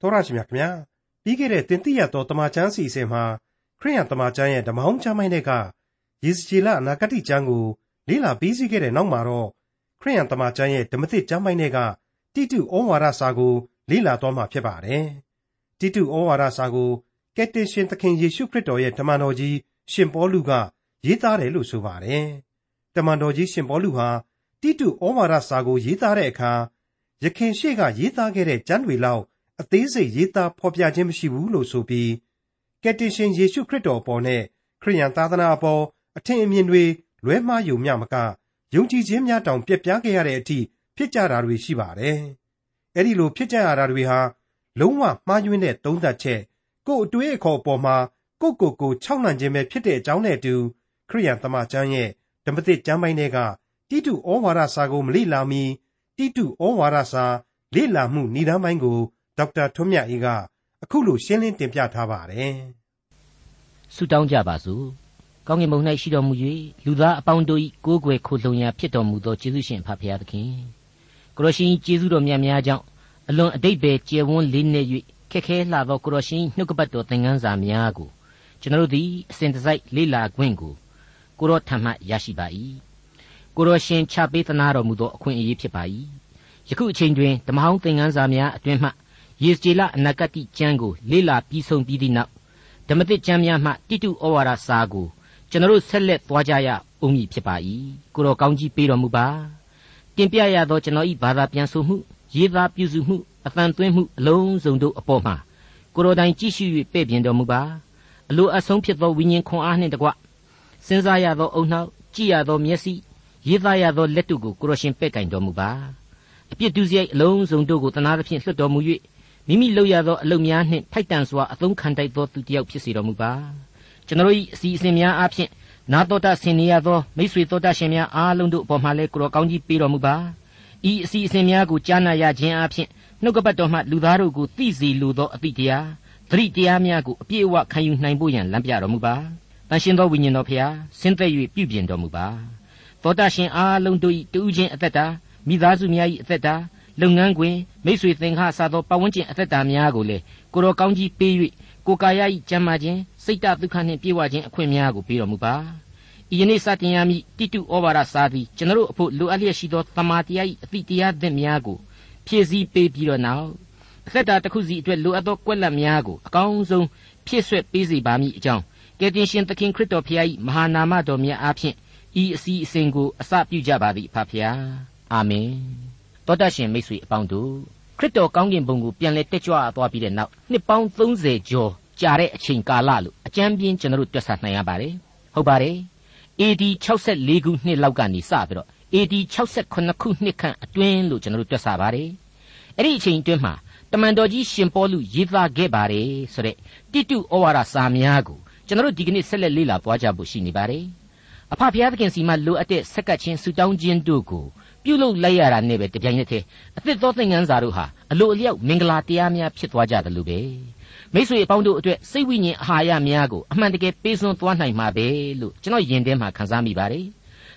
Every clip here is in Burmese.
တော်ရရှိမြခင်ဗျာပြီးခဲ့တဲ့တင်တိရတော်တမချန်းစီစဉ်မှာခရိယန်တမချန်းရဲ့ဓမ္မဟောင်းချမ်းပိုင်းတွေကယေဇကျေလအနာဂတိကျမ်းကိုလေ့လာပြီးစီးခဲ့တဲ့နောက်မှာတော့ခရိယန်တမချန်းရဲ့ဓမ္မသစ်ကျမ်းပိုင်းတွေကတိတုဩဝါဒစာကိုလေ့လာသွားမှာဖြစ်ပါတယ်တိတုဩဝါဒစာကိုကက်တင်ရှင်သခင်ယေရှုခရစ်တော်ရဲ့ဓမ္မတော်ကြီးရှင်ပေါလုကရေးသားတယ်လို့ဆိုပါတယ်တမန်တော်ကြီးရှင်ပေါလုဟာတိတုဩဝါဒစာကိုရေးသားတဲ့အခါယခင်ရှေ့ကရေးသားခဲ့တဲ့ကျမ်းတွေလောက် အသေးစိတ်ရေးသားဖော်ပြခြင်းမရှိဘူးလို့ဆိုပြီးကယ်တင်ရှင်ယေရှုခရစ်တော်အပေါ်နဲ့ခရိယန်သာသနာအပေါ်အထင်အမြင်တွေလွဲမှားယုံမျှမကယုံကြည်ခြင်းများတောင်ပြက်ပြားခဲ့ရတဲ့အထိဖြစ်ကြတာတွေရှိပါတယ်။အဲဒီလိုဖြစ်ကြရတာတွေဟာလုံးဝမှားယွင်းတဲ့သုံးသပ်ချက်ကိုယ်အတွေးအခေါ်အပေါ်မှာကိုယ့်ကိုယ်ကိုခြောက်လှန့်ခြင်းပဲဖြစ်တဲ့အကြောင်းနဲ့အတူခရိယန်သမာကျမ်းရဲ့ဓမ္မသစ်ကျမ်းပိုင်းတွေကတိတုဩဝါဒစာကိုမလေ့လာမီတိတုဩဝါဒစာလေ့လာမှုဏ္ဍာန်ပိုင်းကို ဒေါက်တာထွန်းမြတ်အေးကအခုလိုရှင်းလင်းတင်ပြထားပါတယ်။ဆုတောင်းကြပါစို့။ကောင်းကင်ဘုံ၌ရှိတော်မူ၍လူသားအပေါင်းတို့၏ကိုးကွယ်ခိုလှုံရာဖြစ်တော်မူသောကျေးဇူးရှင်ဖဖရာသခင်။ကိုရရှင်ကျေးဇူးတော်မြတ်များကြောင့်အလွန်အတိတ်ပဲကျယ်ဝန်းလေးနေ၍ခက်ခဲလှသောကိုရရှင်နှုတ်ကပတ်တော်သင်ခန်းစာများကိုကျွန်တော်တို့သည်အစဉ်တစိုက်လေ့လာခွင့်ကိုကိုရောထံမှရရှိပါ၏။ကိုရောရှင်ချပေးသနာတော်မူသောအခွင့်အရေးဖြစ်ပါ၏။ယခုအချိန်တွင်ဓမ္မဟောင်းသင်ခန်းစာများအတွင်မှ ယေစကြည်လအနာဂတိကျမ်းကိုလေ့လာပြီးဆုံးပြီးသည့်နောက်ဓမ္မသစ်ကျမ်းများမှတိတုဩဝါဒစာကိုကျွန်တော်ဆက်လက်သွားကြရအောင်မည်ဖြစ်ပါ၏ကိုတော်ကောင်းကြီးပေးတော်မူပါတင်ပြရသောကျွန်တော်ဤဘာသာပြန်ဆိုမှုရေးသားပြုစုမှုအသံသွင်းမှုအလုံးစုံတို့အပေါ်မှာကိုတော်တိုင်ကြည့်ရှု၍ပဲ့ပြင်တော်မူပါအလိုအဆုံးဖြစ်သောဝိညာဉ်ခွန်အားနှင့်တကွစဉ်းစားရသောအုံနှောက်ကြည့်ရသောမျက်စိရေးသားရသောလက်တို့ကိုကိုတော်ရှင်ပဲ့ကင်တော်မူပါအပြစ်ဒုစရိုက်အလုံးစုံတို့ကိုတနာသဖြင့်လွှတ်တော်မူ၍ မိမိလုပ်ရသောအလုပ်များနှင့်ထိုက်တန်စွာအသုံးခံတိုက်သောသူတစ်ယောက်ဖြစ်စေတော်မူပါကျွန်တော်၏အစီအစဉ်များအားဖြင့်နာတော်တာဆင်နေရသောမိတ်ဆွေတော်တာရှင်များအားလုံးတို့အပေါ်မှာလည်းကိုတော်ကောင်းကြီးပေးတော်မူပါဤအစီအစဉ်များကိုကြားနာရခြင်းအားဖြင့်နှုတ်ကပတ်တော်မှလူသားတို့ကိုသိစေလိုသောအသည့်တရားသတိတရားများကိုအပြည့်အဝခံယူနိုင်ဖို့ရန်လမ်းပြတော်မူပါတန်ရှင်သောဝိညာဉ်တော်ဖျားဆင်းသက်၍ပြုပြင်တော်မူပါသောတာရှင်အားလုံးတို့၏တူးချင်းအသက်တာမိသားစုများ၏အသက်တာ လုပ်ငန်းခွင်မိတ်ဆွေသင်္ခါစသောပတ်ဝန်းကျင်အသက်တာများကိုလည်းကိုတော်ကောင်းကြီးပေး၍ကိုကာယ၏ကျမ်းမာခြင်းစိတ်တဒုက္ခနှင့်ပြေဝခြင်းအခွင့်များကိုပေးတော်မူပါဤယနေ့စတင်ရမည့်တိတုဩဝါဒစာသည်ကျွန်တော်အဖို့လိုအပ်လျက်ရှိသောတမာတရား၏အသည့်တရားသစ်များကိုဖြည့်ဆည်းပေးပြီးတော့နောက်အသက်တာတစ်ခုစီအတွက်လိုအပ်သောကွက်လက်များကိုအကောင်းဆုံးဖြည့်ဆွက်ပေးစေပါမည်အကြောင်းကယ်တင်ရှင်သခင်ခရစ်တော်ဖျား၏မဟာနာမတော်မြတ်အားဖြင့်ဤအစီအစဉ်ကိုအစပြုကြပါသည်ဖဖျားအာမင် တောတရှင်မိတ်ဆွေအပေါင်းတို့ခရစ်တော်ကောင်းကင်ဘုံကိုပြန်လဲတက်ကြွသွားပြီးတဲ့နောက်နှစ်ပေါင်း30ကျော်ကြာတဲ့အချိန်ကာလလို့အကြမ်းပြင်းကျွန်တော်တို့တွက်ဆနိုင်ရပါတယ်ဟုတ်ပါတယ် AD 64ခုနှစ်လောက်ကနေစပြီးတော့ AD 68ခုနှစ်ခန့်အတွင်းလို့ကျွန်တော်တို့တွက်ဆပါတယ်အဲ့ဒီအချိန်အတွင်းမှာတမန်တော်ကြီးရှင်ပေါလုရေးသားခဲ့ပါတယ်ဆိုတဲ့တိတုဩဝါဒစာများကိုကျွန်တော်တို့ဒီကနေ့ဆက်လက်လေ့လာသွားကြဖို့ရှိနေပါတယ်အဖဖျားသခင်စီမှလိုအပ်တဲ့ဆက်ကပ်ခြင်းဆူတောင်းခြင်းတို့ကို ပြုလုပ်လိုက်ရတာနဲ့ပဲတပြိုင်နက်တည်းအသစ်သောသင်ခန်းစာတို့ဟာအလိုအလျောက်မင်္ဂလာတရားများဖြစ်သွားကြတယ်လို့ပဲမိษွေအပေါင်းတို့အတွက်စိတ်ဝိညာဉ်အာဟာရများကိုအမှန်တကယ်ပေးစွန်းသွားနိုင်မှာပဲလို့ကျွန်တော်ယင်ထဲမှာခန်းစားမိပါတယ်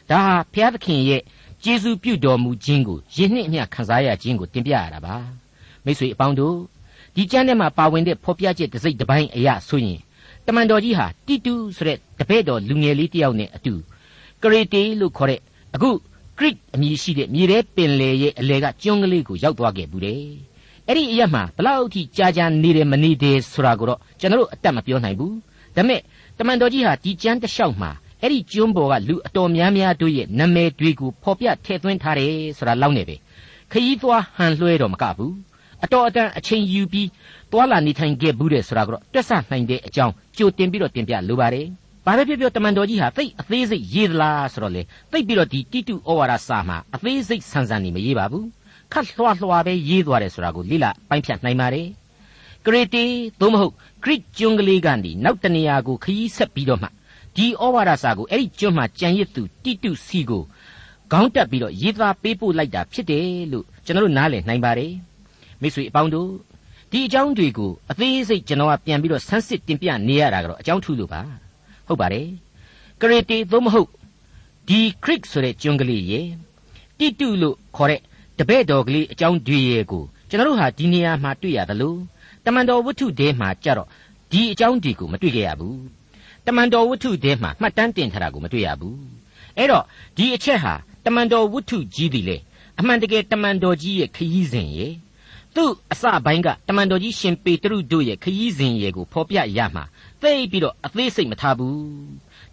ဒါဟာဘုရားသခင်ရဲ့ကျေးဇူးပြုတော်မူခြင်းကိုယဉ်နှစ်အမျှခန်းစားရခြင်းကိုတင်ပြရတာပါမိษွေအပေါင်းတို့ဒီကျမ်းထဲမှာပါဝင်တဲ့ဖော်ပြချက်တစ်စိတ်တစ်ပိုင်းအရာဆိုရင်တမန်တော်ကြီးဟာတိတုဆိုတဲ့တပည့်တော်လူငယ်လေးတယောက်နဲ့အတူကရေတေလို့ခေါ်တဲ့အခု ခရစ်အမည်ရှိတဲ့မြေထဲပင်လယ်ရဲ့အလဲကကျွန်းကလေးကိုရောက်သွားခဲ့ဘူးတယ်။အဲ့ဒီအရက်မှာဘလောက်ထိကြာကြာနေတယ်မနေတယ်ဆိုတာကိုတော့ကျွန်တော်တို့အတက်မပြောနိုင်ဘူး။ဒါပေမဲ့တမန်တော်ကြီးဟာဒီကျမ်းတစ်လျှောက်မှာအဲ့ဒီကျွန်းပေါ်ကလူအတော်များများတို့ရဲ့နာမည်တွေကိုဖော်ပြထည့်သွင်းထားတယ်ဆိုတာလောက်နေပဲ။ခရီးသွားဟန်လွှဲတော့မကဘူး။အတော်အတန်အချိန်ယူပြီးသွာလာနေထိုင်ခဲ့ဘူးတယ်ဆိုတာကတော့တွက်ဆနိုင်တဲ့အကြောင်းကြိုတင်ပြီးတော့တင်ပြလိုပါတယ်။ ဘာပဲပြောပြောတမန်တော်ကြီးဟာသိအသေးစိတ်ရေးသလားဆိုတော့လေသိပြီးတော့ဒီတိတုဩဝါဒစာမှာအသေးစိတ်ဆန်းဆန်းနေမရေးပါဘူးခတ်လွှာလွှာပဲရေးသွားတယ်ဆိုတာကိုလိလပိုင်းဖြတ်နိုင်ပါတယ်ကရတီသို့မဟုတ်ဂရိကျွန်းကလေးကနေနောက်တနေရာကိုခရီးဆက်ပြီးတော့မှဒီဩဝါဒစာကိုအဲ့ဒီကျွန်းမှာကြံရစ်သူတိတုစီကိုခေါင်းတက်ပြီးတော့ရေးသားပေးပို့လိုက်တာဖြစ်တယ်လို့ကျွန်တော်တို့နားလည်နိုင်ပါတယ်မိတ်ဆွေအပေါင်းတို့ဒီအကြောင်းတွေကိုအသေးစိတ်ကျွန်တော်ကပြန်ပြီးတော့ဆန်းစစ်တင်ပြနေရတာကတော့အကြောင်းထူးလို့ပါ ဟုတ်ပါတယ်ကရေတီသို့မဟုတ်ဒီခရစ်ဆိုတဲ့ကျွန်းကလေးရေတိတုလို့ခေါ်တဲ့တပည့်တော်ကလေးအကြောင်းတွေရဲ့ကိုကျွန်တော်တို့ဟာဒီနေရာမှာတွေ့ရတယ်လို့တမန်တော်ဝတ္ထုထဲမှာကြတော့ဒီအကြောင်းဒီကိုမတွေ့ကြရဘူးတမန်တော်ဝတ္ထုထဲမှာမှတ်တမ်းတင်ထားတာကိုမတွေ့ရဘူးအဲ့တော့ဒီအချက်ဟာတမန်တော်ဝတ္ထုကြီးသည်လေအမှန်တကယ်တမန်တော်ကြီးရဲ့ခရီးစဉ်ရဲ့သူ့အစပိုင်းကတမန်တော်ကြီးရှင်ပေတရုတို့ရဲ့ခရီးစဉ်ရဲ့ကိုဖော်ပြရမှာ သိပြီးတော့အသေးစိတ်မထားဘူး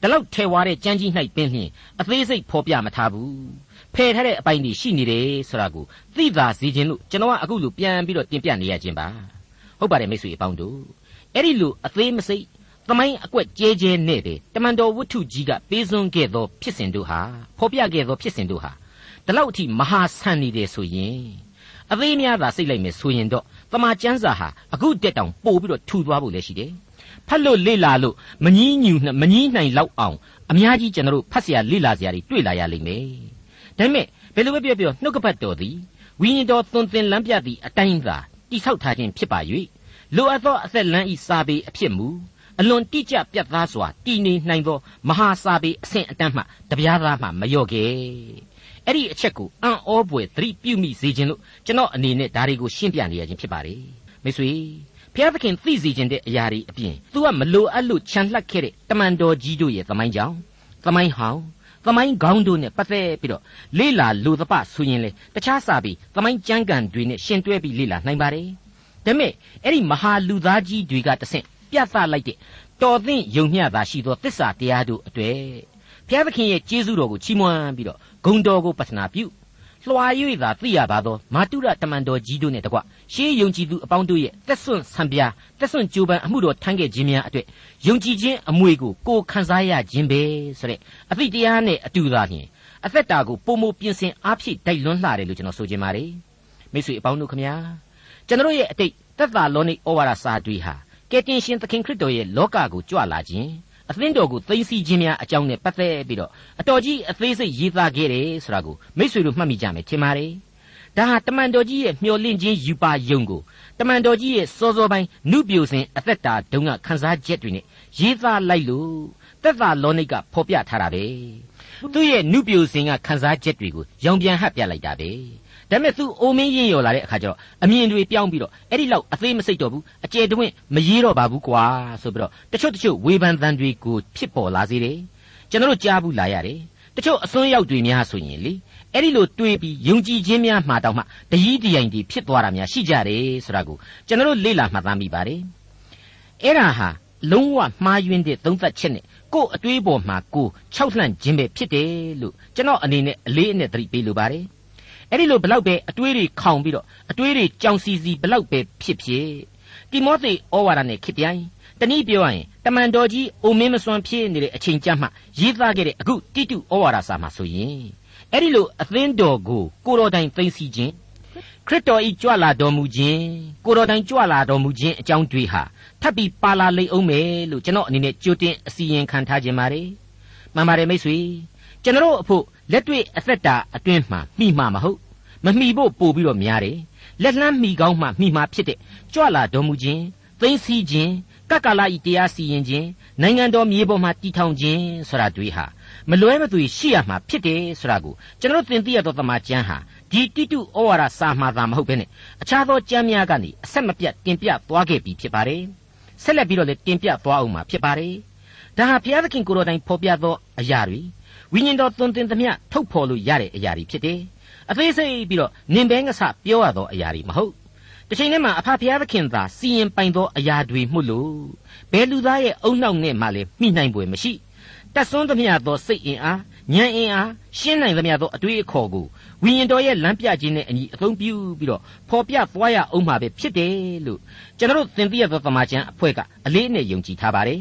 ဒီလောက်ထဲဝါတဲ့ကြမ်းကြီး၌ပင်ဖြင့်အသေးစိတ်ဖော်ပြမထားဘူးဖယ်ထားတဲ့အပိုင်းတွေရှိနေတယ်ဆိုတာကိုသိသာစေခြင်းလို့ကျွန်တော်ကအခုလိုပြန်ပြီးတော့တင်ပြနေရခြင်းပါဟုတ်ပါတယ်မိတ်ဆွေအပေါင်းတို့အဲ့ဒီလိုအသေးမစိတ်သမိုင်းအကွက်ကျဲကျဲနဲ့တဲ့တမန်တော်ဝတ္ထုကြီးကပေးစွန်းခဲ့သောဖြစ်စဉ်တို့ဟာဖော်ပြခဲ့သောဖြစ်စဉ်တို့ဟာဒီလောက်အထိမဟာဆန်နေတယ်ဆိုရင်အသေးများသာစိတ်လိုက်မယ်ဆိုရင်တော့တမန်ကျမ်းစာဟာအခုတက်တောင်ပို့ပြီးတော့ထူသွားဖို့လည်းရှိတယ် ဖတ်လို့လေ့လာလို့မငီးညူမငီးနိုင်လောက်အောင်အများကြီးကျွန်တော်တို့ဖတ်เสียလေ့လာเสียတွေတွေ့လာရလိမ့်မယ်ဒါပေမဲ့ဘယ်လိုပဲပြောပြောနှုတ်ကပတ်တော်သည်ဝိညာဉ်တော်သွန်သင်လမ်းပြသည့်အတိုင်းသာတိဆောက်ထားခြင်းဖြစ်ပါ၍လိုအပ်သောအသက်လမ်းဤစာပေအဖြစ်မူအလွန်တိကျပြတ်သားစွာတည်နေနိုင်သောမဟာစာပေအဆင့်အတန်းမှတပြားသားမှမလျော့ခဲ့အဲ့ဒီအချက်ကိုအံ့ဩပွေသတိပြုမိစေခြင်းလို့ကျွန်တော်အနေနဲ့ဒါတွေကိုရှင်းပြနေရခြင်းဖြစ်ပါတယ်မိတ်ဆွေ ဘုရားသခင်သိစေခြင်းတဲ့အရာတွေအပြင် तू ကမလိုအပ်လို့ခြံလှက်ခဲ့တဲ့တမန်တော်ကြီးတို့ရဲ့သမိုင်းကြောင့်သမိုင်းဟောင်းသမိုင်းခေါင်းတို့နဲ့ပတ်သက်ပြီးတော့လေ့လာလို့သပဆိုရင်လေတခြားစာပြီးသမိုင်းကျမ်းဂန်တွေနဲ့ရှင်တွဲပြီးလေ့လာနိုင်ပါတယ်ဒါပေမဲ့အဲ့ဒီမဟာလူသားကြီးတွေကတဆင့်ပြသလိုက်တဲ့တော်သင့်ယုံမျှသာရှိသောသစ္စာတရားတို့အတွေ့ဘုရားသခင်ရဲ့ကျေးဇူးတော်ကိုချီးမွမ်းပြီးတော့ဂုဏ်တော်ကိုပတနာပြုလွှာ၍သာသိရပါသောမာတုရတမန်တော်ကြီးတို့နဲ့တကွ ရှေးယုံကြည်သူအပေါင်းတို့ရဲ့တက်ဆွန့်ဆံပြားတက်ဆွန့်ကြိုးပမ်းအမှုတော်ထမ်းခဲ့ခြင်းများအတွေ့ယုံကြည်ခြင်းအမွေကိုကိုခံစားရခြင်းပဲဆိုတဲ့အသည့်တရားနဲ့အတူသာလျှင်အသက်တာကိုပုံမပြင်ဆင်အားဖြည့်တိုက်လွန်းလှတယ်လို့ကျွန်တော်ဆိုချင်ပါတယ်မိတ်ဆွေအပေါင်းတို့ခမညာကျွန်တော်ရဲ့အတိတ်သက်သာလောနိဩဝါဒစာတွေဟာကယ်တင်ရှင်သခင်ခရစ်တော်ရဲ့လောကကိုကြွလာခြင်းအသင်းတော်ကိုသိသိချင်းများအကြောင်းနဲ့ပတ်သက်ပြီးတော့အတော်ကြီးအသေးစိတ်ရေးသားခဲ့တယ်ဆိုတာကိုမိษွေတို့မှတ်မိကြမယ်ထင်ပါတယ် ဒါဟာတမန်တော်ကြီးရဲ့မျှော်လင့်ခြင်းယူပါယုံကိုတမန်တော်ကြီးရဲ့စောစောပိုင်းနုပြိုစဉ်အသက်တာတုန်းကခန်းစားချက်တွေနဲ့ရေးသားလိုက်လို့သက်သာလောနိကဖော်ပြထားတာပဲသူ့ရဲ့နုပြိုစဉ်ကခန်းစားချက်တွေကိုရောင်ပြန်ဟပ်ပြလိုက်တာပဲဒါပေမဲ့သူအိုမင်းရင်ရော်လာတဲ့အခါကျတော့အမြင်တွေပြောင်းပြီးတော့အဲ့ဒီလောက်အသေးမစိတ်တော့ဘူးအကျယ်တွင်မရေးတော့ပါဘူးကွာဆိုပြီးတော့တချို့တချို့ဝေဖန်သံတွေကိုဖြစ်ပေါ်လာစေတယ်ကျွန်တော်တို့ကြားဘူးလာရတယ်တချို့အစွန်းရောက်တွေများဆိုရင်လေ အဲ့ဒီလိုတွေးပြီးယုံကြည်ခြင်းများမှာတောင်မှတยีတရိုင်ကြီးဖြစ်သွားတာများရှိကြတယ်ဆိုတာကိုကျွန်တော်တို့လေ့လာမှတ်သားမိပါတယ်အဲ့ဒါဟာလုံးဝမှားယွင်းတဲ့သုံးသက်ချက်နဲ့ကို့အတွေးပေါ်မှာကိုခြောက်လှန့်ခြင်းပဲဖြစ်တယ်လို့ကျွန်တော်အနေနဲ့အလေးအနက်သတိပေးလိုပါတယ်အဲ့ဒီလိုဘလောက်ပဲအတွေးတွေခေါင်ပြီးတော့အတွေးတွေကြောင်စီစီဘလောက်ပဲဖြစ်ဖြစ်တိမောသေဩဝါဒနဲ့ခေပြိုင်တနည်းပြောရရင်တမန်တော်ကြီးအိုမင်းမစွမ်းဖြစ်နေတဲ့အချိန်ကြမှရေးသားခဲ့တဲ့အခုတိတုဩဝါဒစာမှာဆိုရင် အဲ့ဒီလိုအသင်းတော်ကိုကိုတော်တိုင်သိသိခြင်းခရစ်တော်ဤကြွလာတော်မူခြင်းကိုတော်တိုင်ကြွလာတော်မူခြင်းအကြောင်းတွေဟာထပ်ပြီးပါလာလိမ့်အောင်မယ်လို့ကျွန်တော်အနေနဲ့ကြိုတင်အစီရင်ခံထားခြင်းပါတယ်မှန်ပါတယ်မိတ်ဆွေကျွန်တော်အဖို့လက်တွေ့အသက်တာအတွင်းမှာမိမှာမဟုတ်မမိဖို့ပို့ပြီးတော့များတယ်လက်လန်းမိကောင်းမှမိမှာဖြစ်တဲ့ကြွလာတော်မူခြင်းသိသိခြင်းကကလာဤတရားစီရင်ခြင်းနိုင်ငံတော်မြေပေါ်မှာတည်ထောင်ခြင်းဆိုတာတွေဟာ မလွဲမသွေရှိရမှာဖြစ်တယ်ဆိုတာကိုကျွန်တော်သင်သိရသောသမာကျမ်းဟာဒီတိတုဩဝါဒစာမှသာမဟုတ်ဘဲနဲ့အခြားသောကျမ်းများကနေအဆက်မပြတ်တင်ပြသွားခဲ့ပြီးဖြစ်ပါတယ်ဆက်လက်ပြီးတော့လည်းတင်ပြသွားအောင်မှာဖြစ်ပါတယ်ဒါဟာဘုရားသခင်ကိုယ်တော်တိုင်ဖော်ပြသောအရာတွေဝိညာဉ်တော်သွန်သင်သမျှထုတ်ဖော်လို့ရတဲ့အရာတွေဖြစ်တယ်အသေးစိတ်ပြီးတော့နင်ဘဲငါစပြောရသောအရာတွေမဟုတ်တစ်ချိန်တည်းမှာအဖဖျားသခင်သာစီရင်ပိုင်သောအရာတွေမှုလို့ဘယ်လူသားရဲ့အုံနောက်နဲ့မှလည်းမိနိုင်ပွေမရှိ တက်ဆွန်းသမျှသောစိတ်အင်အားဉာဏ်အင်အားရှင်းနိုင်သမျှသောအတွေ့အခေါ်ကိုဝိညာဉ်တော်ရဲ့လမ်းပြခြင်းနဲ့အညီအသုံးပြုပြီးတော့ဖော်ပြသွားရအောင်မှာပဲဖြစ်တယ်လို့ကျွန်တော်သင်သိရသောသမာကျမ်းအဖွဲ့ကအလေးနဲ့ယုံကြည်ထားပါတယ်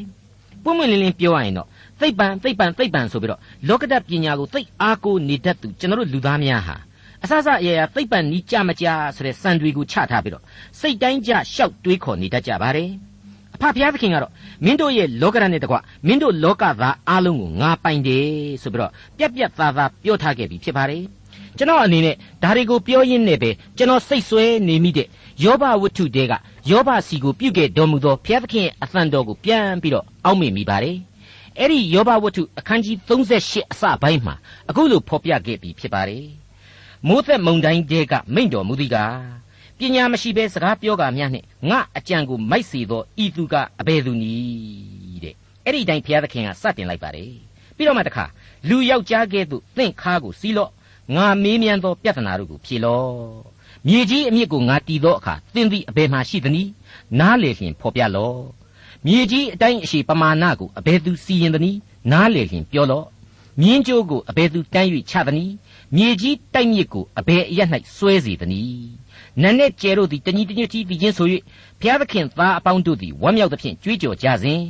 ပွင့်ပွင့်လင်းလင်းပြောရရင်တော့သိပ္ပံသိပ္ပံသိပ္ပံဆိုပြီးတော့လောကဓာတ်ပညာကိုသိအားကိုနေတတ်သူကျွန်တော်လူသားများဟာအစစအရာရာသိပ္ပံနီးကြမကြဆိုတဲ့စံတွေကိုချထားပြီးတော့စိတ်တိုင်းကြရှောက်တွေးခေါ်နေတတ်ကြပါတယ် အဖဖျားသခင်ကတော့မင်းတို့ရဲ့လောကရန်နဲ့တကွမင်းတို့လောကသားအလုံးကိုငါပိုင်တယ်ဆိုပြီးတော့ပြက်ပြက်သားသားပြောထားခဲ့ပြီးဖြစ်ပါတယ်ကျွန်တော်အနေနဲ့ဒါတွေကိုပြောရင်းနဲ့ပဲကျွန်တော်စိတ်ဆွဲနေမိတဲ့ယောဘဝတ္ထုတဲကယောဘစီကိုပြုတ်ခဲ့တော်မူသောဘုရားသခင်ရဲ့အသံတော်ကိုပြန်ပြီးတော့အောက်မေ့မိပါတယ်အဲ့ဒီယောဘဝတ္ထုအခန်းကြီး38အစပိုင်းမှာအခုလိုဖော်ပြခဲ့ပြီးဖြစ်ပါတယ်မိုးသက်မုန်တိုင်းတဲကမိန့်တော်မူသည်ကား ပညာမရှိဘဲစကားပြောကာများနှင့်ငါအကြံကိုမိုက်စီသောဤသူကအဘယ်သူနည်းတဲ့အဲ့ဒီတိုင်းဘုရားသခင်ကစတင်လိုက်ပါတယ်ပြီးတော့မှတခါလူယောက်ျားကဲ့သို့သင့်ခါကိုစီးလော့ငါမေးမြန်းသောပြဿနာတို့ကိုဖြေလော့မြေကြီးအမြစ်ကိုငါတည်သောအခါသင်သည်အဘယ်မှရှိသနည်းနားလေလျင်ဖော်ပြလော့မြေကြီးအတိုင်းအရှိပမာဏကိုအဘယ်သူစီရင်သနည်းနားလေလျင်ပြောလော့မြင်းကြိုးကိုအဘယ်သူတန်း၍ချသနည်း မြေကြီးတိုက်မြစ်ကိုအဘယ်အရ၌စွဲစေသနည်းနတ်နဲ့ကျဲတို့သည်တညီတညွတ်ကြီးပြီးချင်းဆို၍ဘုရားသခင်သားအပေါင်းတို့သည်ဝမ်းမြောက်သဖြင့်ကြွေးကြော်ကြစဉ်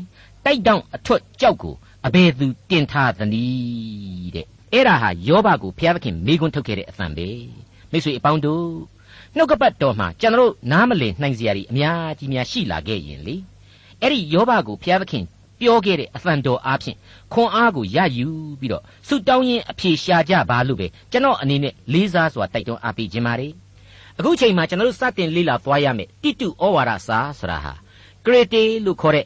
တိုက်တောင်အထွတ်ကြောက်ကိုအဘယ်သူတင်ထားသနည်းတဲ့အဲ့ဒါဟာယောဘကိုဘုရားသခင်မေးခွန်းထုတ်ခဲ့တဲ့အသံပဲမိတ်ဆွေအပေါင်းတို့နှုတ်ကပတ်တော်မှာကျွန်တော်တို့နားမလည်နိုင်စရာတွေအများကြီးများရှိလာခဲ့ရင်လေအဲ့ဒီယောဘကိုဘုရားသခင် ပြောခဲ့တဲ့အသံတော်အားဖြင့်ခွန်အားကိုရယူပြီးတော့ဆုတောင်းရင်အဖြေရှာကြပါလို့ပဲကျွန်တော်အနေနဲ့လေးစားစွာတိုက်တွန်းအားပေးခြင်းပါတယ်အခုချိန်မှာကျွန်တော်တို့စတင်လေ့လာသွားရမယ်တိတုဩဝါဒစာဆိုတာဟာဂရေတေလို့ခေါ်တဲ့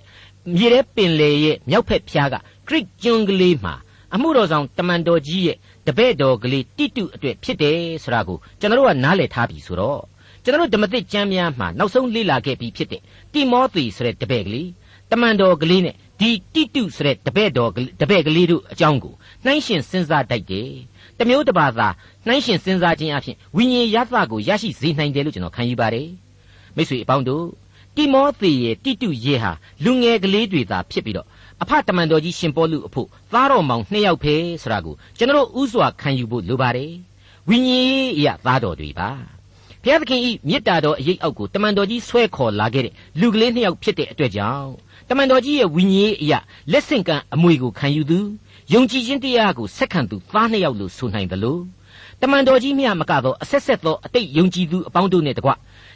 မြေထဲပင်လေရဲ့မြောက်ဖက်ဖျားကဂရိကျွန်းကလေးမှာအမှုတော်ဆောင်တမန်တော်ကြီးရဲ့တပည့်တော်ကလေးတိတုအတွက်ဖြစ်တယ်ဆိုတာကိုကျွန်တော်တို့ကနားလည်ထားပြီဆိုတော့ကျွန်တော်တို့ဓမ္မသစ်ကျမ်းများမှာနောက်ဆုံးလေ့လာခဲ့ပြီးဖြစ်တဲ့တိမောသေဆိုတဲ့တပည့်ကလေးတမန်တော်ကလေးနဲ့ ဒီတိတုဆိုတဲ့တပည့်တော်တပည့်ကလေးတို့အကြောင်းကိုနှိုင်းရှင်စဉ်းစားတတ်တယ်။တမျိုးတစ်ပါးသာနှိုင်းရှင်စဉ်းစားခြင်းအပြင်ဝိညာဉ်ရသကိုရရှိစေနိုင်တယ်လို့ကျွန်တော်ခံယူပါတယ်။မိတ်ဆွေအပေါင်းတို့တိမောသေရဲ့တိတုရဲ့ဟာလူငယ်ကလေးတွေသာဖြစ်ပြီးတော့အဖတမန်တော်ကြီးရှင်ပေါလုအဖို့သားတော်မောင်နှစ်ယောက်ပဲဆိုတာကိုကျွန်တော်ဥစွာခံယူဖို့လိုပါတယ်။ဝိညာဉ်ရေးအရာသားတော်တွေပါ။ဘုရားသခင်ဤမေတ္တာတော်အရေးအောက်ကိုတမန်တော်ကြီးဆွဲခေါ်လာခဲ့တဲ့လူကလေးနှစ်ယောက်ဖြစ်တဲ့အတွက်ကြောင့် တမန်တော်ကြီးရဲ့ဝိညာဉ်အရာလက်ဆင့်ကမ်းအမွေကိုခံယူသူယုံကြည်ခြင်းတရားကိုဆက်ခံသူသားနှစ်ယောက်လို့ဆိုနိုင်တယ်လို့တမန်တော်ကြီးမြတ်မကတော့အဆက်ဆက်သောအတိတ်ယုံကြည်သူအပေါင်းတို့နဲ့တကွ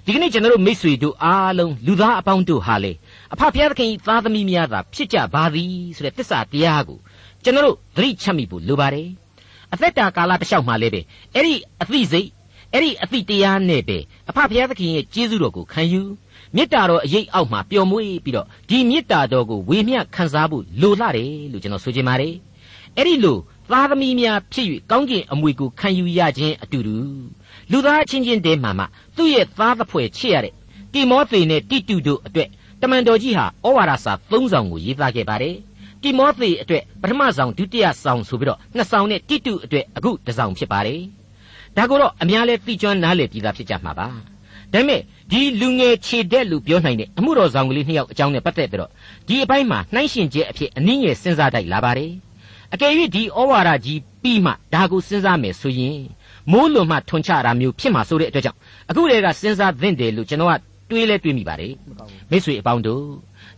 ဒီကနေ့ကျွန်တော်တို့မိษွေတို့အားလုံးလူသားအပေါင်းတို့ဟာလေအဖဖျားသခင်သားသမီးများသာဖြစ်ကြပါသည်ဆိုတဲ့တစ္ဆာတရားကိုကျွန်တော်တို့သတိချမိဖို့လိုပါတယ်အသက်တာကာလတစ်လျှောက်မှလည်းပဲအဲ့ဒီအသိစိတ်အဲ့ဒီအသိတရားနဲ့ပဲအဖဖျားသခင်ရဲ့ကျေးဇူးတော်ကိုခံယူ မေတ္တာတော်အရေးအောက်မှာပျော်မွေ့ပြီးတော့ဒီမေတ္တာတော်ကိုဝေမျှခံစားဖို့လိုလာတယ်လို့ကျွန်တော်ဆိုချင်ပါတယ်အဲ့ဒီလိုသားသမီးများဖြစ်၍ကောင်းကင်အမွေကိုခံယူရခြင်းအတူတူလူသားချင်းချင်းတည်းမှာမှသူ့ရဲ့သားသဖွယ်ချစ်ရတဲ့တိမောသေနဲ့တိတုတို့အတွက်တမန်တော်ကြီးဟာဩဝါဒစာ၃ဆောင်ကိုရေးသားခဲ့ပါတယ်တိမောသေအတွက်ပထမဆောင်ဒုတိယဆောင်ဆိုပြီးတော့နှစ်ဆောင်နဲ့တိတုအတွက်အခုတစ်ဆောင်ဖြစ်ပါတယ်ဒါကိုတော့အများလဲသိကျွမ်းနားလည်ပြီးသားဖြစ်ကြမှာပါ ဒါပေမဲ့ဒီလူငယ်ခြေတက်လို့ပြောနိုင်တဲ့အမှုတော်ဆောင်ကလေးနှစ်ယောက်အကြောင်းနဲ့ပတ်သက်ပြီးတော့ဒီအပိုင်းမှာနှိုင်းရှင်ချက်အဖြစ်အနည်းငယ်စဉ်းစားတိုက်လာပါတယ်အကယ်၍ဒီဩဝါဒကြီးပြီးမှဒါကိုစဉ်းစားမယ်ဆိုရင်မိုးလွန်မှထွန်ချတာမျိုးဖြစ်မှာဆိုတဲ့အတွက်ကြောင့်အခုတည်းကစဉ်းစားသင့်တယ်လို့ကျွန်တော်ကတွေးလဲတွေးမိပါတယ်မိတ်ဆွေအပေါင်းတို့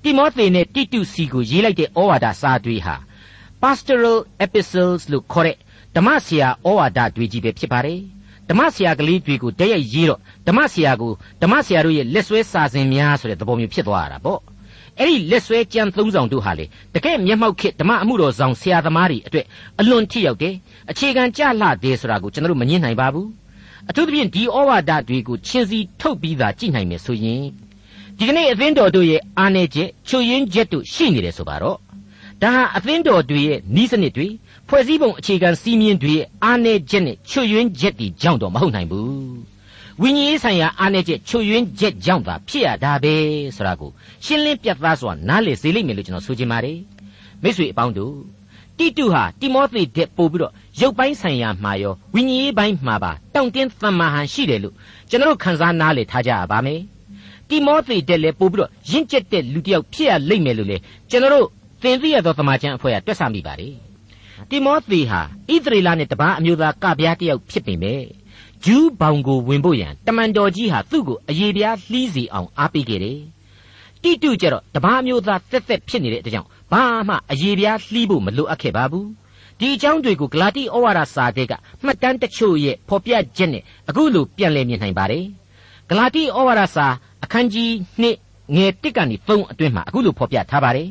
တိမောသေနဲ့တိတုစီကိုရေးလိုက်တဲ့ဩဝါဒစာတွေဟာ pastoral epistles လို့ခေါ်တဲ့ဓမ္မဆရာဩဝါဒတွေကြီးပဲဖြစ်ပါတယ် ဓမ္မဆရာကလေးတွေကိုတည့်ရိုက်ရေးတော့ဓမ္မဆရာကိုဓမ္မဆရာတို့ရဲ့လက်ဆွဲစာစဉ်များဆိုတဲ့သဘောမျိုးဖြစ်သွားတာပေါ့အဲ့ဒီလက်ဆွဲကြံသုံးဆောင်တို့ဟာလေတကယ်မျက်မှောက်ခေဓမ္မအမှုတော်ဆောင်ဆရာသမားတွေအတွက်အလွန်ထိရောက်တယ်အခြေခံကြလှတယ်ဆိုတာကိုကျွန်တော်တို့မငြင်းနိုင်ပါဘူးအထူးသဖြင့်ဒီဩဝါဒတွေကိုချင်းစီထုတ်ပြီးသားကြည့်နိုင်မယ်ဆိုရင်ဒီကနေ့အသင်းတော်တို့ရဲ့အာနယ်ချက်ချွေရင်းချက်တို့ရှိနေတယ်ဆိုပါတော့ဒါဟာအသင်းတော်တွေရဲ့ဤစနစ်တွေ ဖွဲ့စည်းပုံအခြေခံစည်းမျဉ်းတွေရဲ့အားနည်းချက်နဲ့ချွတ်ယွင်းချက်တွေကြောင့်တော့မဟုတ်နိုင်ဘူးဝိညာဉ်ရေးဆိုင်ရာအားနည်းချက်ချွတ်ယွင်းချက်ကြောင့်သာဖြစ်ရတာပဲဆိုတာကိုရှင်းလင်းပြတ်သားစွာနားလည်စေလိမ့်မယ်လို့ကျွန်တော်ဆိုချင်ပါတယ်မိတ်ဆွေအပေါင်းတို့တိတုဟာတိမောသေတဲ့ပို့ပြီးတော့ရုပ်ပိုင်းဆိုင်ရာမှာရောဝိညာဉ်ရေးပိုင်းမှာပါတောင့်တင်းသမ္မာဟန်ရှိတယ်လို့ကျွန်တော်တို့ခန်းစားနားလည်ထားကြရပါမယ်တိမောသေတဲ့လည်းပို့ပြီးတော့ရင့်ကျက်တဲ့လူတစ်ယောက်ဖြစ်ရလိမ့်မယ်လို့လေကျွန်တော်တို့သင်သိရသောသမာကျမ်းအဖွဲ့ကတွက်ဆမိပါတယ် တိမောသေဟာဣသရေလနဲ့တပားအမျိုးသားကပြားတယောက်ဖြစ်ပေမဲ့ဂျူးဘောင်ကိုဝင်ဖို့ရန်တမန်တော်ကြီးဟာသူ့ကိုအယေပြားလှီးစီအောင်အားပေးခဲ့တယ်တိတုကျတော့တပားမျိုးသားသက်သက်ဖြစ်နေတဲ့အတွက်ကြောင့်ဘာမှအယေပြားလှီးဖို့မလိုအပ်ခဲ့ပါဘူးဒီအကြောင်းတွေကိုဂလာတိဩဝါဒစာတဲ့ကမှတ်တမ်းတချို့ရဲ့ဖော်ပြချက်နဲ့အခုလိုပြန်လည်မြင်နိုင်ပါတယ်ဂလာတိဩဝါဒစာအခန်းကြီး2ငယ်1ကနေ3အတွင်းမှာအခုလိုဖော်ပြထားပါတယ်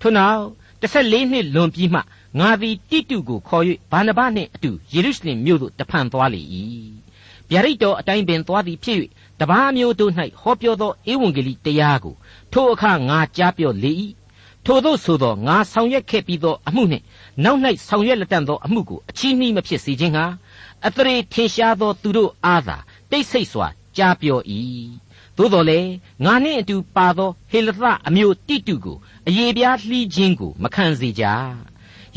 ထို့နောက်14နှစ်လွန်ပြီးမှ ငါသည်တိတုကိုခေါ်၍ဘာနဘနှင့်အတူယေရုရှလင်မြို့သို့တဖန်သွားလေ၏ဗျာဒိတ်တော်အတိုင်းပင်သွားသည်ဖြစ်၍တပားမျိုးတို့၌ဟောပြောသောဧဝံဂေလိတရားကိုထိုအခါငါကြားပြောလေ၏ထိုသို့ဆိုသောငါဆောင်ရွက်ခဲ့ပြီးသောအမှုနှင့်နောက်၌ဆောင်ရွက်လက်တန့်သောအမှုကိုအချီးနှီးမဖြစ်စေခြင်းဟာအသရေထင်ရှားသောသူတို့အားသာတိတ်ဆိတ်စွာကြားပြော၏သို့တော်လည်းငါနှင့်အတူပါသောဟေလသအမျိုးတိတုကိုအယေပြားလှီးခြင်းကိုမခံစေကြ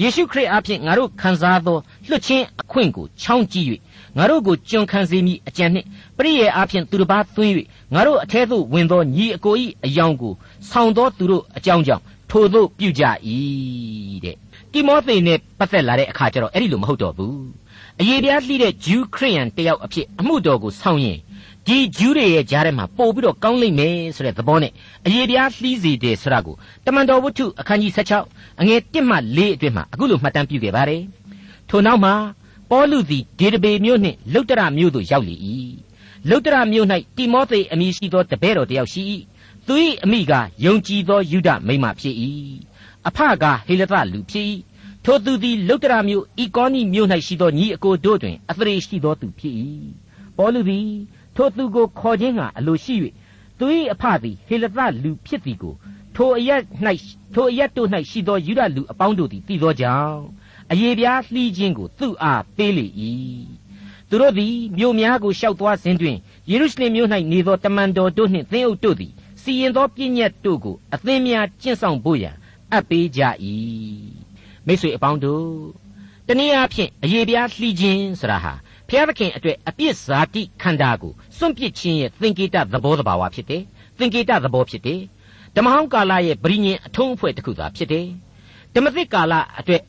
ယေရှုခရစ်အဖင်ငါတို့ခံစားသောလွတ်ချင်းအခွင့်ကိုချောင်းကြည့်၍ငါတို့ကိုကျွန်ခံစေမိအကြံနှင့်ပရိယေအဖင်သူတစ်ပါးသွင်း၍ငါတို့အထဲသို့ဝင်သောညီအကို၏အယောင်ကိုဆောင်သောသူတို့အကြောင်းကြောင့်ထိုသို့ပြုကြ၏တဲ့တိမောသေနဲ့ပတ်သက်လာတဲ့အခါကျတော့အဲ့ဒီလိုမဟုတ်တော့ဘူးအယေပြားလှီးတဲ့ဂျူးခရိယန်တယောက်အဖြစ်အမှုတော်ကိုဆောင်ရင် ဒီဂျူးတွေရဲ့ကြားထဲမှာပို့ပြီးတော့ကောင်းလိမ့်မယ်ဆိုတဲ့သဘောနဲ့အယေပြားလှီးစီတယ်ဆိုတာကိုတမန်တော်ဝတ္ထုအခန်းကြီး16အငယ်1မှ4အတွင်းမှာအခုလိုမှတ်တမ်းပြုခဲ့ပါတယ်ထိုနောက်မှာပေါလုသည်ဒေဒဘေမြို့နှင့်လုတ္တရမြို့သို့ရောက်လေ၏လုတ္တရမြို့၌တိမောသေအမည်ရှိသောတပည့်တော်တယောက်ရှိ၏သူ၏အမိကယုံကြည်သောယူဒမိန်းမဖြစ်၏အဖကဟေလသလူဖြစ်၏ထိုသူသည်လုတ္တရမြို့ဤကောနိမြို့၌ရှိသောညီအကိုတို့တွင်အသရေရှိသောသူဖြစ်၏ပေါလုသည် ထိုသူကိုခေါ်ခြင်းကအလိုရှိ၍သူ၏အဖသည်ဟေလသလူဖြစ်သည်ကိုထိုအရက်၌ထိုအရက်တို့၌ရှိသောယူဒလူအပေါင်းတို့သည်သိသောကြောင့်အယေပြားလှီးခြင်းကိုသူ့အားပေးလေ၏သူတို့သည်မြို့များကိုရှောက်သွားစဉ်တွင်ယေရုရှလင်မြို့၌နေသောတမန်တော်တို့နှင့်သင်းအုပ်တို့သည်စီရင်သောပြည့်ညတ်တို့ကိုအသင်းများကျင့်ဆောင်ဖို့ရန်အပ်ပေးကြ၏မိတ်ဆွေအပေါင်းတို့တနည်းအားဖြင့်အယေပြားလှီးခြင်းဆိုတာဟာ ဖျားသခင်အတွက်အပြစ်ဇာတိခန္ဓာကိုစွန့်ပစ်ခြင်းရဲ့သင်္ကေတသဘောတဘာဝဖြစ်တယ်သင်္ကေတသဘောဖြစ်တယ်ဓမ္မဟောင်းကာလရဲ့ဗြိညင်အထုံးအဖွဲ့တစ်ခုသာဖြစ်တယ်ဓမ္မသစ်ကာလအတွက်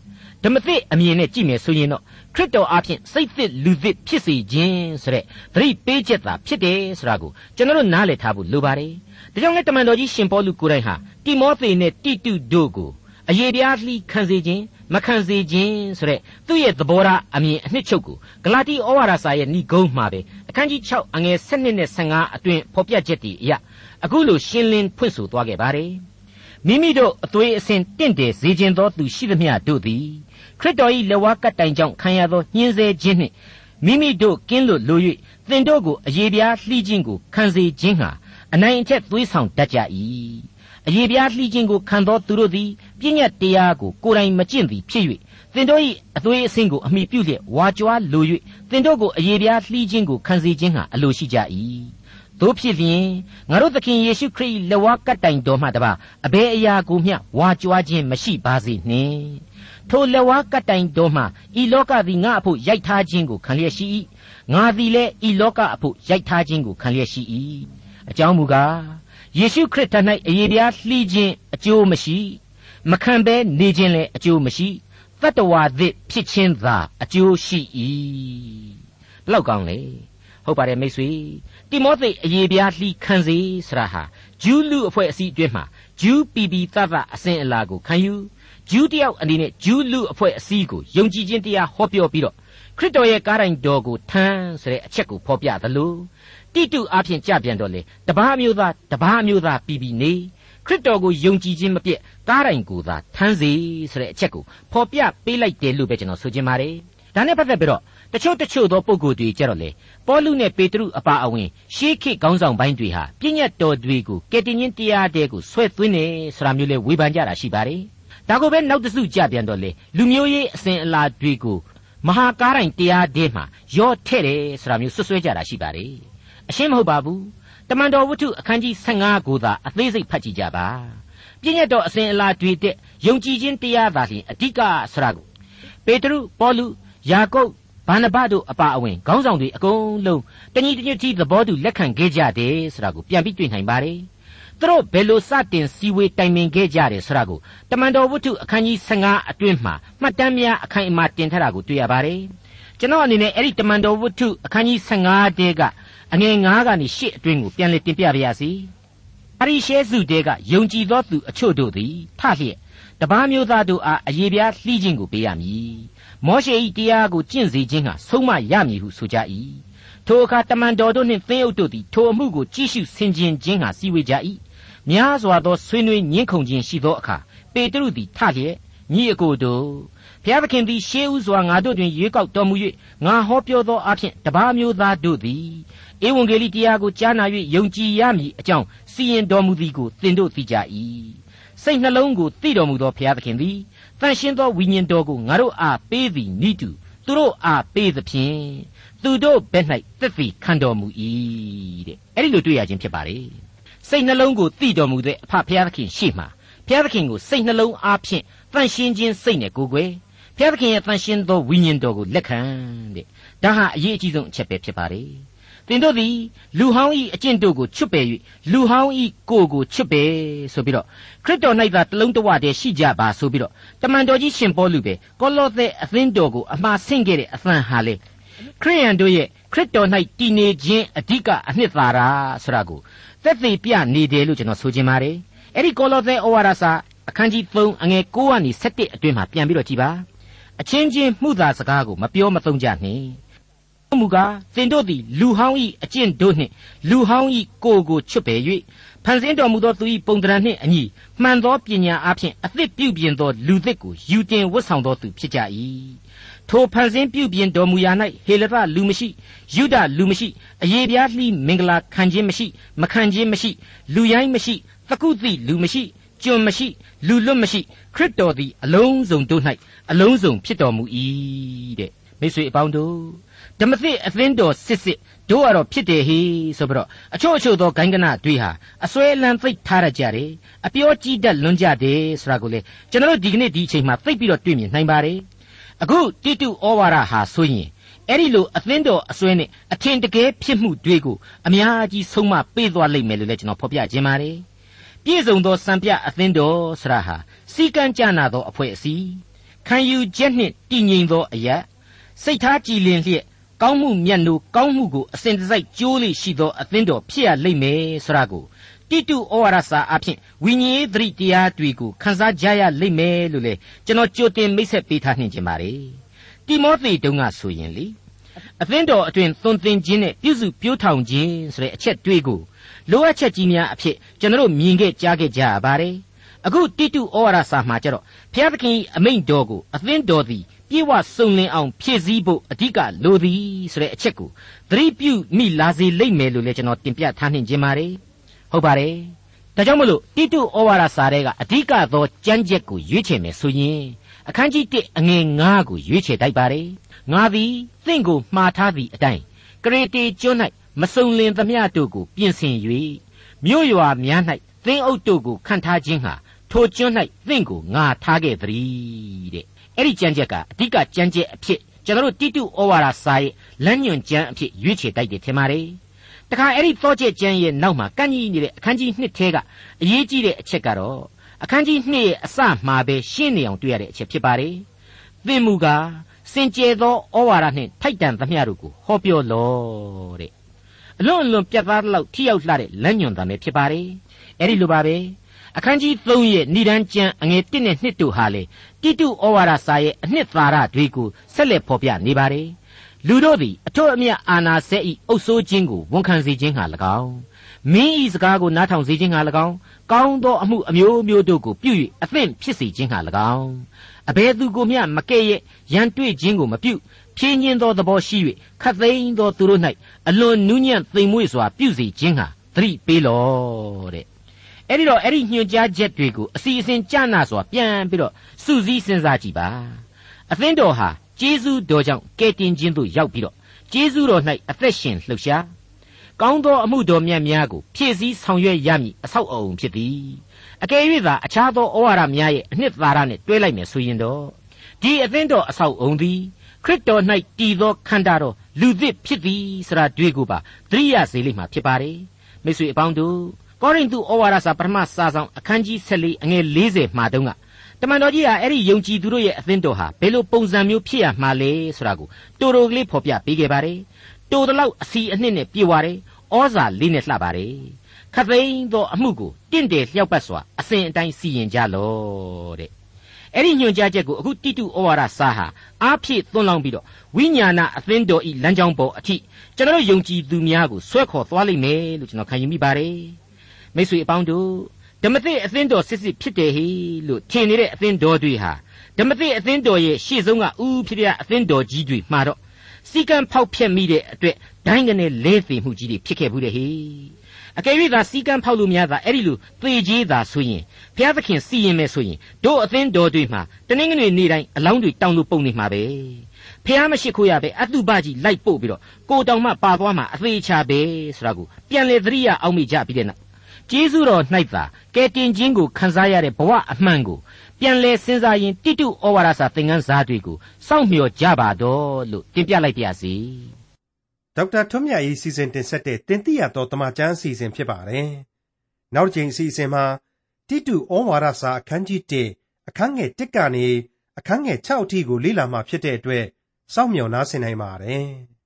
ဓမ္မသစ်အမြင်နဲ့ကြည့်မယ်ဆိုရင်တော့ခရစ်တော်အားဖြင့်စိတ်သစ်လူသစ်ဖြစ်စေခြင်းဆိုတဲ့သတိပေးချက်သာဖြစ်တယ်ဆိုတာကိုကျွန်တော်နားလည်ထားဖို့လိုပါတယ်ဒါကြောင့်လည်းတမန်တော်ကြီးရှင်ပေါလုကိုယ်တိုင်ဟာတိမောသေနဲ့တိတုတို့ကိုအယေပြားလှီးခံစေခြင်း မခံစေခြင်းဆိုတဲ့သူ့ရဲ့သဘောထားအမြင်အနှစ်ချုပ်ကိုဂလာတိဩဝါဒစာရဲ့ဏိဂုံးမှာပဲအခန်းကြီး6အငယ်7နဲ့15အတွင်ဖော်ပြချက်တည်းအရာအခုလိုရှင်းလင်းဖွင့်ဆိုသွားခဲ့ပါတယ်မိမိတို့အသွေးအစင်တင့်တယ်စေခြင်းသောသူရှိသမျှတို့သည်ခရစ်တော်၏လက်ဝါးကပ်တိုင်ကြောင့်ခံရသောညှင်းဆဲခြင်းနှင့်မိမိတို့ကင်းလွတ်လို၍သင်တို့ကိုအယေပြားလှီးခြင်းကိုခံစေခြင်းဟာအနိုင်အထက်သွေးဆောင်တတ်ကြ၏အယေပြားလှီးခြင်းကိုခံသောသူတို့သည် ပြည့်ညတ်တရားကိုကိုယ်တိုင်မကျင့်သည်ဖြစ်၍သင်တို့၏အသွေးအဆင်းကိုအမိပြုလျက်ဝါကြွားလို၍သင်တို့ကိုအယေပြားလှီးခြင်းကိုခံစေခြင်းဟာအလိုရှိကြ၏တို့ဖြစ်လျင်ငါတို့သခင်ယေရှုခရစ်လက်ဝါးကတ်တိုင်တော်မှတပါအဘယ်အရာကိုမျှဝါကြွားခြင်းမရှိပါစေနှင့်ထိုလက်ဝါးကတ်တိုင်တော်မှဤလောကသည်ငါအဖို့ရိုက်ထားခြင်းကိုခံလျက်ရှိ၏ငါသည်လည်းဤလောကအဖို့ရိုက်ထားခြင်းကိုခံလျက်ရှိ၏အကြောင်းမူကားယေရှုခရစ်ထ၌အယေပြားလှီးခြင်းအကျိုးမရှိ မခံဘဲနေခြင်းလည်းအကျိုးမရှိတတ္တဝါသစ်ဖြစ်ခြင်းသာအကျိုးရှိ၏ဘလောက်ကောင်းလဲဟုတ်ပါတယ်မိတ်ဆွေတိမောသေအယေပြားလှီးခံစေဆရာဟာဂျူးလူအဖွဲ့အစည်းအတွင်းမှာဂျူးပီပီသသအစဉ်အလာကိုခံယူဂျူးတယောက်အနေနဲ့ဂျူးလူအဖွဲ့အစည်းကိုယုံကြည်ခြင်းတရားဟောပြောပြီးတော့ခရစ်တော်ရဲ့ကားတိုင်တော်ကိုထမ်းဆိုတဲ့အချက်ကိုဖော်ပြသလိုတိတုအဖျင်ကြပြန်တော့လေတပားမျိုးသားတပားမျိုးသားပြီးပြီးနေ ခရစ်တော်ကိုယုံကြည်ခြင်းမပြည့်ကားတိုင်ကိုသာထမ်းစေဆိုတဲ့အချက်ကိုဖော်ပြပေးလိုက်တယ်လို့ပဲကျွန်တော်ဆိုချင်ပါတယ်ဒါနဲ့ပတ်သက်ပြီးတော့တချို့တချို့သောပုဂ္ဂိုလ်တွေကြတော့လေပေါလုနဲ့ပေတရုအပါအဝင်ရှေးခေတ်ခေါင်းဆောင်ပိုင်းတွေဟာပြည့်ညတ်တော်တွေကိုကယ်တင်ရှင်တရားတဲကိုဆွဲသွင်းနေဆိုတာမျိုးလဲဝေဖန်ကြတာရှိပါတယ်ဒါကိုပဲနောက်တစုကြပြန်တော့လေလူမျိုးရေးအစဉ်အလာတွေကိုမဟာကားတိုင်းတရားတဲမှာရော့ထဲ့တယ်ဆိုတာမျိုးဆွဆွဲကြတာရှိပါတယ်အရှင်းမဟုတ်ပါဘူး တမန်တော်ဝတ္ထုအခန်းကြီး15ကိုသာအသေးစိတ်ဖတ်ကြည့်ကြပါပြည့်ညတ်တော်အစဉ်အလာတွေတဲ့ယုံကြည်ခြင်းတရားသာလျှင်အဓိကဆရာကိုပေတရုပေါလုယာကုပ်ဘာနဘတို့အပါအဝင်ခေါင်းဆောင်တွေအကုန်လုံးတညီတညွတ်ကြီးသဘောတူလက်ခံခဲ့ကြတယ်ဆိုတာကိုပြန်ပြီးတွေ့နိုင်ပါတယ်သူတို့ဘယ်လိုစတင်စည်းဝေးတိုင်ပင်ခဲ့ကြတယ်ဆိုတာကိုတမန်တော်ဝတ္ထုအခန်းကြီး15အတွင်းမှာမှတ်တမ်းများအခိုင်အမာတင်ထားတာကိုတွေ့ရပါတယ်ကျွန်တော်အနေနဲ့အဲ့ဒီတမန်တော်ဝတ္ထုအခန်းကြီး15တဲက အငယ်9ကနေ10အတွင်းကိုပြန်လည်တင်ပြပါရစေအရိရှဲစုတဲကယုံကြည်သောသူအချို့တို့သည်ထလျက်တပားမျိုးသားတို့အားအယေပြားလှီးခြင်းကိုပေးရမည်မောရှေ၏တရားကိုကျင့်စေခြင်းဟာဆုံးမရမည်ဟုဆိုကြ၏ထိုအခါတမန်တော်တို့နှင့်သင်းအုပ်တို့သည်ထိုအမှုကိုကြည့်ရှုဆင်ခြင်ခြင်းဟာစီဝေကြ၏များစွာသောဆွေးနွေးညှင်းခုန်ခြင်းရှိသောအခါပေတရုသည်ထလျက်ညီအကိုတို့ဘုရားသခင်သည်ရှေးဥစွာငါတို့တွင်ရွေးကောက်တော်မူ၍ငါဟောပြောသောအဖြစ်တပါးမျိုးသားတို့သည် ဧဝံဂေလိတရားကိုကြားနာ၍ယုံကြည်ရမည်အကြောင်းစီရင်တော်မူသည်ကိုသင်တို့သိကြ၏စိတ်နှလုံးကိုသိတော်မူသောဘုရားသခင်သည်တန်ရှင်းသောဝိညာဉ်တော်ကိုငါတို့အားပေးသည်နိတုသူတို့အားပေးသဖြင့်သူတို့ဘက်၌သက်သေခံတော်မူ၏တဲ့အဲ့ဒီလိုတွေ့ရခြင်းဖြစ်ပါလေစိတ်နှလုံးကိုသိတော်မူတဲ့အဖဘုရားသခင်ရှေ့မှာဘုရားသခင်ကိုစိတ်နှလုံးအားဖြင့်တန်ရှင်းခြင်းစိတ်နဲ့ကိုယ်ွယ်ဘုရားသခင်ရဲ့တန်ရှင်းသောဝိညာဉ်တော်ကိုလက်ခံတဲ့ဒါဟာအရေးအကြီးဆုံးအချက်ပဲဖြစ်ပါလေ သင်တို့သည်လူဟောင်းဤအကျင့်တို့ကိုချွတ်ပယ်၍လူဟောင်းဤကိုယ်ကိုချွတ်ပယ်ဆိုပြီးတော့ခရစ်တော်၌သာတလုံးတဝတည်းရှိကြပါဆိုပြီးတော့တမန်တော်ကြီးရှင်ပေါလုပဲကောလောသဲအသင်းတော်ကိုအမှားဆင့်ခဲ့တဲ့အသံဟာလေခရိယန်တို့ရဲ့ခရစ်တော်၌တည်နေခြင်းအဓိကအနှစ်သာရဆိုတာကိုသက်သေပြနေတယ်လို့ကျွန်တော်ဆိုချင်ပါတယ်အဲ့ဒီကောလောသဲဩဝါဒစာအခန်းကြီး3အငယ်9ကနေ17အတွင်းမှာပြန်ပြီးတော့ကြည်ပါအချင်းချင်းမှုသာစကားကိုမပြောမသုံးကြနှင့် မူကားသင်တို့သည် လူဟောင်း၏အကျင့်တို့နှင့် လူဟောင်း၏ကိုယ်ကိုချွတ်ပယ်၍ဖန်ဆင်းတော်မူသောသူ၏ပုံသဏ္ဍာန်နှင့်အညီမှန်သောပညာအဖျင်အသစ်ပြုပြင်သောလူသစ်ကိုယူတင်ဝတ်ဆောင်သောသူဖြစ်ကြ၏ထိုဖန်ဆင်းပြုပြင်တော်မူရာ၌ဟေလသလူမရှိယုဒလူမရှိအယေပြားလှီးမင်္ဂလာခံခြင်းမရှိ မခံခြင်းမရှိ လူရိုင်းမရှိသကုသိလူမရှိကျွန်မရှိ လူလွတ်မရှိခရစ်တော်သည် အလုံးစုံတို့၌အလုံးစုံဖြစ်တော်မူ၏တဲ့မိတ်ဆွေအပေါင်းတို့ ဓမ္မသစ်အသင်းတော်စစ်စစ်တို့ကတော့ဖြစ်တယ်ဟေဆိုပြီးတော့အချို့အချို့သောဂိုင်းကနတွေဟာအစွဲလန်းသိပ်ထားရကြတယ်အပြောကြီးတတ်လွန်ကြတယ်ဆိုတာကိုလေကျွန်တော်တို့ဒီကနေ့ဒီအချိန်မှာသိပ်ပြီးတော့တွေ့မြင်နိုင်ပါတယ်အခုတိတုဩဝါဒဟာဆိုရင်အဲ့ဒီလိုအသင်းတော်အစွဲနဲ့အထင်တကယ်ဖြစ်မှုတွေကိုအများကြီးဆုံးမပေးသွားလိမ့်မယ်လို့လည်းကျွန်တော်ဖော်ပြခြင်းပါတယ်ပြည့်စုံသောစံပြအသင်းတော်ဆရာဟာစီကံကြနာသောအဖွဲ့အစည်းခံယူချက်နှင့်တည်ငြိမ်သောအရာစိတ်ထားကြည်လင်လျက် ကောင်းမှုမြတ်နိုးကောင်းမှုကိုအစဉ်တစိုက်ကြိုးလိရှိသောအသင်းတော်ဖြစ်ရလိမ့်မယ်ဆိုတာကိုတိတုဩဝါဒစာအဖြစ်ဝိညာဉ်ရေးသတိတရားတွေကိုခန်းစားကြရလိမ့်မယ်လို့လေကျွန်တော်ကြိုတင်မိတ်ဆက်ပေးထားနှင်ကြပါ रे တိမောသေတုံးကဆိုရင်လေအသင်းတော်အတွင်သွန်သင်ခြင်းနဲ့ပြုစုပြိုးထောင်ခြင်းဆိုတဲ့အချက်တွေးကိုလိုအပ်ချက်ကြီးများအဖြစ်ကျွန်တော်မြင်ခဲ့ကြားခဲ့ကြရပါတယ်အခုတိတုဩဝါဒစာမှာကျတော့ဘုရားသခင်အမိန့်တော်ကိုအသင်းတော်သည် ပြေဝစုံလင်အောင်ဖြည့်ဆည်းဖို့အဓိကလိုသည်ဆိုတဲ့အချက်ကိုသတိပြုမိလာစေလိမ့်မယ်လို့လည်းကျွန်တော်တင်ပြထားနှင်ခြင်းပါတယ်ဟုတ်ပါတယ်ဒါကြောင့်မလို့တိတုဩဝါဒစာထဲကအဓိကသောကြမ်းချက်ကိုရွေးချယ်မယ်ဆိုရင်အခန်းကြီး1အငယ်9ကိုရွေးချယ်တိုက်ပါတယ်ငါသည်သင်ကိုမှားထားသည့်အတိုင်းကရေတေကျွန်း၌မစုံလင်သမျှတို့ကိုပြင်ဆင်၍မြို့ရွာများ၌သင်းအုပ်တို့ကိုခန့်ထားခြင်းဟာထိုကျွန်း၌သင်ကိုငါထားခဲ့သည်တဲ့ အဲ့ဒီကြမ်းချက်ကအဓိကကြမ်းချက်အဖြစ်ကျွန်တော်တို့တိတုဩဝါဒစာရဲ့လမ်းညွန်ကြမ်းအဖြစ်ရွေးချယ်တိုက်တယ်ထင်ပါတယ်တခါအဲ့ဒီသောချက်ကျမ်းရဲ့နောက်မှာကန့်ကြီးနေတဲ့အခန်းကြီး1ထဲကအရေးကြီးတဲ့အချက်ကတော့အခန်းကြီး2ရဲ့အစမှာပဲရှင်းနေအောင်တွေ့ရတဲ့အချက်ဖြစ်ပါတယ်သင်မူကားစင်ကြယ်သောဩဝါဒနှင့်ထိုက်တန်သမျှတို့ကိုဟောပြောလော့တဲ့အလွန်အလွန်ပြတ်သားလောက်ထိရောက်လှတဲ့လမ်းညွန်တာပဲဖြစ်ပါတယ်အဲ့ဒီလိုပါပဲ အခန်းကြီး3ရဲ့ဏိဒန်းကျမ်းအငယ်1နဲ့2တို့ဟာလေတိတုဩဝါဒစာရဲ့အနှစ်သာရတွေကိုဆက်လက်ဖော်ပြနေပါတယ်လူတို့သည်အထွတ်အမြတ်အာနာစဲဤအုပ်ဆိုးခြင်းကိုဝန်ခံစေခြင်းဟာ၎င်းမင်းဤစကားကိုနားထောင်စေခြင်းဟာ၎င်းကောင်းသောအမှုအမျိုးမျိုးတို့ကိုပြု၍အသင့်ဖြစ်စေခြင်းဟာ၎င်းအဘယ်သူကိုမျှမကဲ့ရဲ့ရန်တွေ့ခြင်းကိုမပြုဖြင်းညင်းသောသဘောရှိ၍ခတ်သိမ်းသောသူတို့၌အလွန်နူးညံ့သိမ်မွေ့စွာပြုစေခြင်းဟာသတိပေးလော့တဲ့ အဲ့ဒီတော့အဲ့ဒီညွှန်ကြားချက်တွေကိုအစီအစဉ်ကြနာစွာပြန်ပြီးတော့စူးစီးစဉ်းစားကြည့်ပါအသင်းတော်ဟာကျေးဇူးတော်ကြောင့်ကယ်တင်ခြင်းသို့ရောက်ပြီးတော့ကျေးဇူးတော်၌အသက်ရှင်လှုပ်ရှားကောင်းသောအမှုတော်မြတ်များကိုဖြည့်ဆည်းဆောင်ရွက်ရမည်အဆောက်အအုံဖြစ်သည်အကယ်၍သာအခြားသောဩဝါဒများရဲ့အနှစ်သာရနဲ့တွဲလိုက်မယ်ဆိုရင်တော့ဒီအသင်းတော်အဆောက်အုံသည်ခရစ်တော်၌တည်သောခန္ဓာတော်လူသစ်ဖြစ်သည်ဆိုတာတွေ့ကိုပါသတိရစေလိမ့်မှာဖြစ်ပါတယ်မိတ်ဆွေအပေါင်းတို့ ကောရိန္သုဩဝါဒစာပထမစာဆောင်အခန်းကြီး14အငယ်40မှာတုန်းကတမန်တော်ကြီးဟာအဲ့ဒီယုံကြည်သူတို့ရဲ့အသင်းတော်ဟာဘယ်လိုပုံစံမျိုးဖြစ်ရမှာလဲဆိုတာကိုတိုတိုကလေးဖော်ပြပေးခဲ့ပါတယ်တိုတလောက်အစီအနှစ်နဲ့ပြေဝတယ်ဩဇာလေးနဲ့လှပါတယ်ခသိန်းသောအမှုကိုတင့်တယ်လျှောက်ပတ်စွာအစဉ်အတိုင်းစီရင်ကြလော့တဲ့အဲ့ဒီညွှန်ကြားချက်ကိုအခုတိတုဩဝါဒစာဟာအားဖြည့်သွန်းလောင်းပြီးတော့ဝိညာဏအသင်းတော်ဤလမ်းကြောင်းပေါ်အထိကျွန်တော်ယုံကြည်သူများကိုဆွဲခေါ်သွားလိမ့်မယ်လို့ကျွန်တော်ခံယူမိပါတယ် မိတ်ဆွေအပေါင်းတို့ဓမ္မသစ်အသင်းတော်စစ်စစ်ဖြစ်တယ်ဟေလို့ထင်နေတဲ့အသင်းတော်တွေဟာဓမ္မသစ်အသင်းတော်ရဲ့ရှေ့ဆုံးကဥဖြစ်တဲ့အသင်းတော်ကြီးတွေမှာတော့စီကံဖောက်ဖျက်မိတဲ့အတွက်ဒိုင်းကနေလဲသေးမှုကြီးတွေဖြစ်ခဲ့ဘူးတဲ့ဟေအကယ်၍သာစီကံဖောက်လို့များသာအဲ့ဒီလိုသေကြီးသာဆိုရင်ဘုရားသခင်စီရင်မယ်ဆိုရင်တို့အသင်းတော်တွေမှာတနင်္ဂနွေနေ့တိုင်းအလောင်းတွေတောင်းလို့ပုံနေမှာပဲဖះမရှိခိုးရပဲအတုပကြီးလိုက်ပို့ပြီးတော့ကိုတောင်မှပါသွားမှာအသေးချာပဲဆိုတာကိုပြန်လေသတိရအောင်မိကြပြီးတဲ့နောက် ကျေးဇူးတော်၌သာကဲတင်ခြင်းကိုခံစားရတဲ့ဘဝအမှန်ကိုပြန်လဲစဉ်းစားရင်တိတုဩဝါဒစာသင်ခန်းစာတွေကိုစောင့်မျှော်ကြပါတော့လို့တင်ပြလိုက်ပါရစေ။ဒေါက်တာထွန်းမြတ်၏စီစဉ်တင်ဆက်တဲ့တင်ပြရတော်တမချန်းအစီအစဉ်ဖြစ်ပါတယ်။နောက်တစ်ချိန်အစီအစဉ်မှာတိတုဩဝါဒစာအခန်းကြီး1အခန်းငယ်1ကနေအခန်းငယ်6အထိကိုလေ့လာမှဖြစ်တဲ့အတွက်စောင့်မျှော်နားဆင်နိုင်ပါတယ်။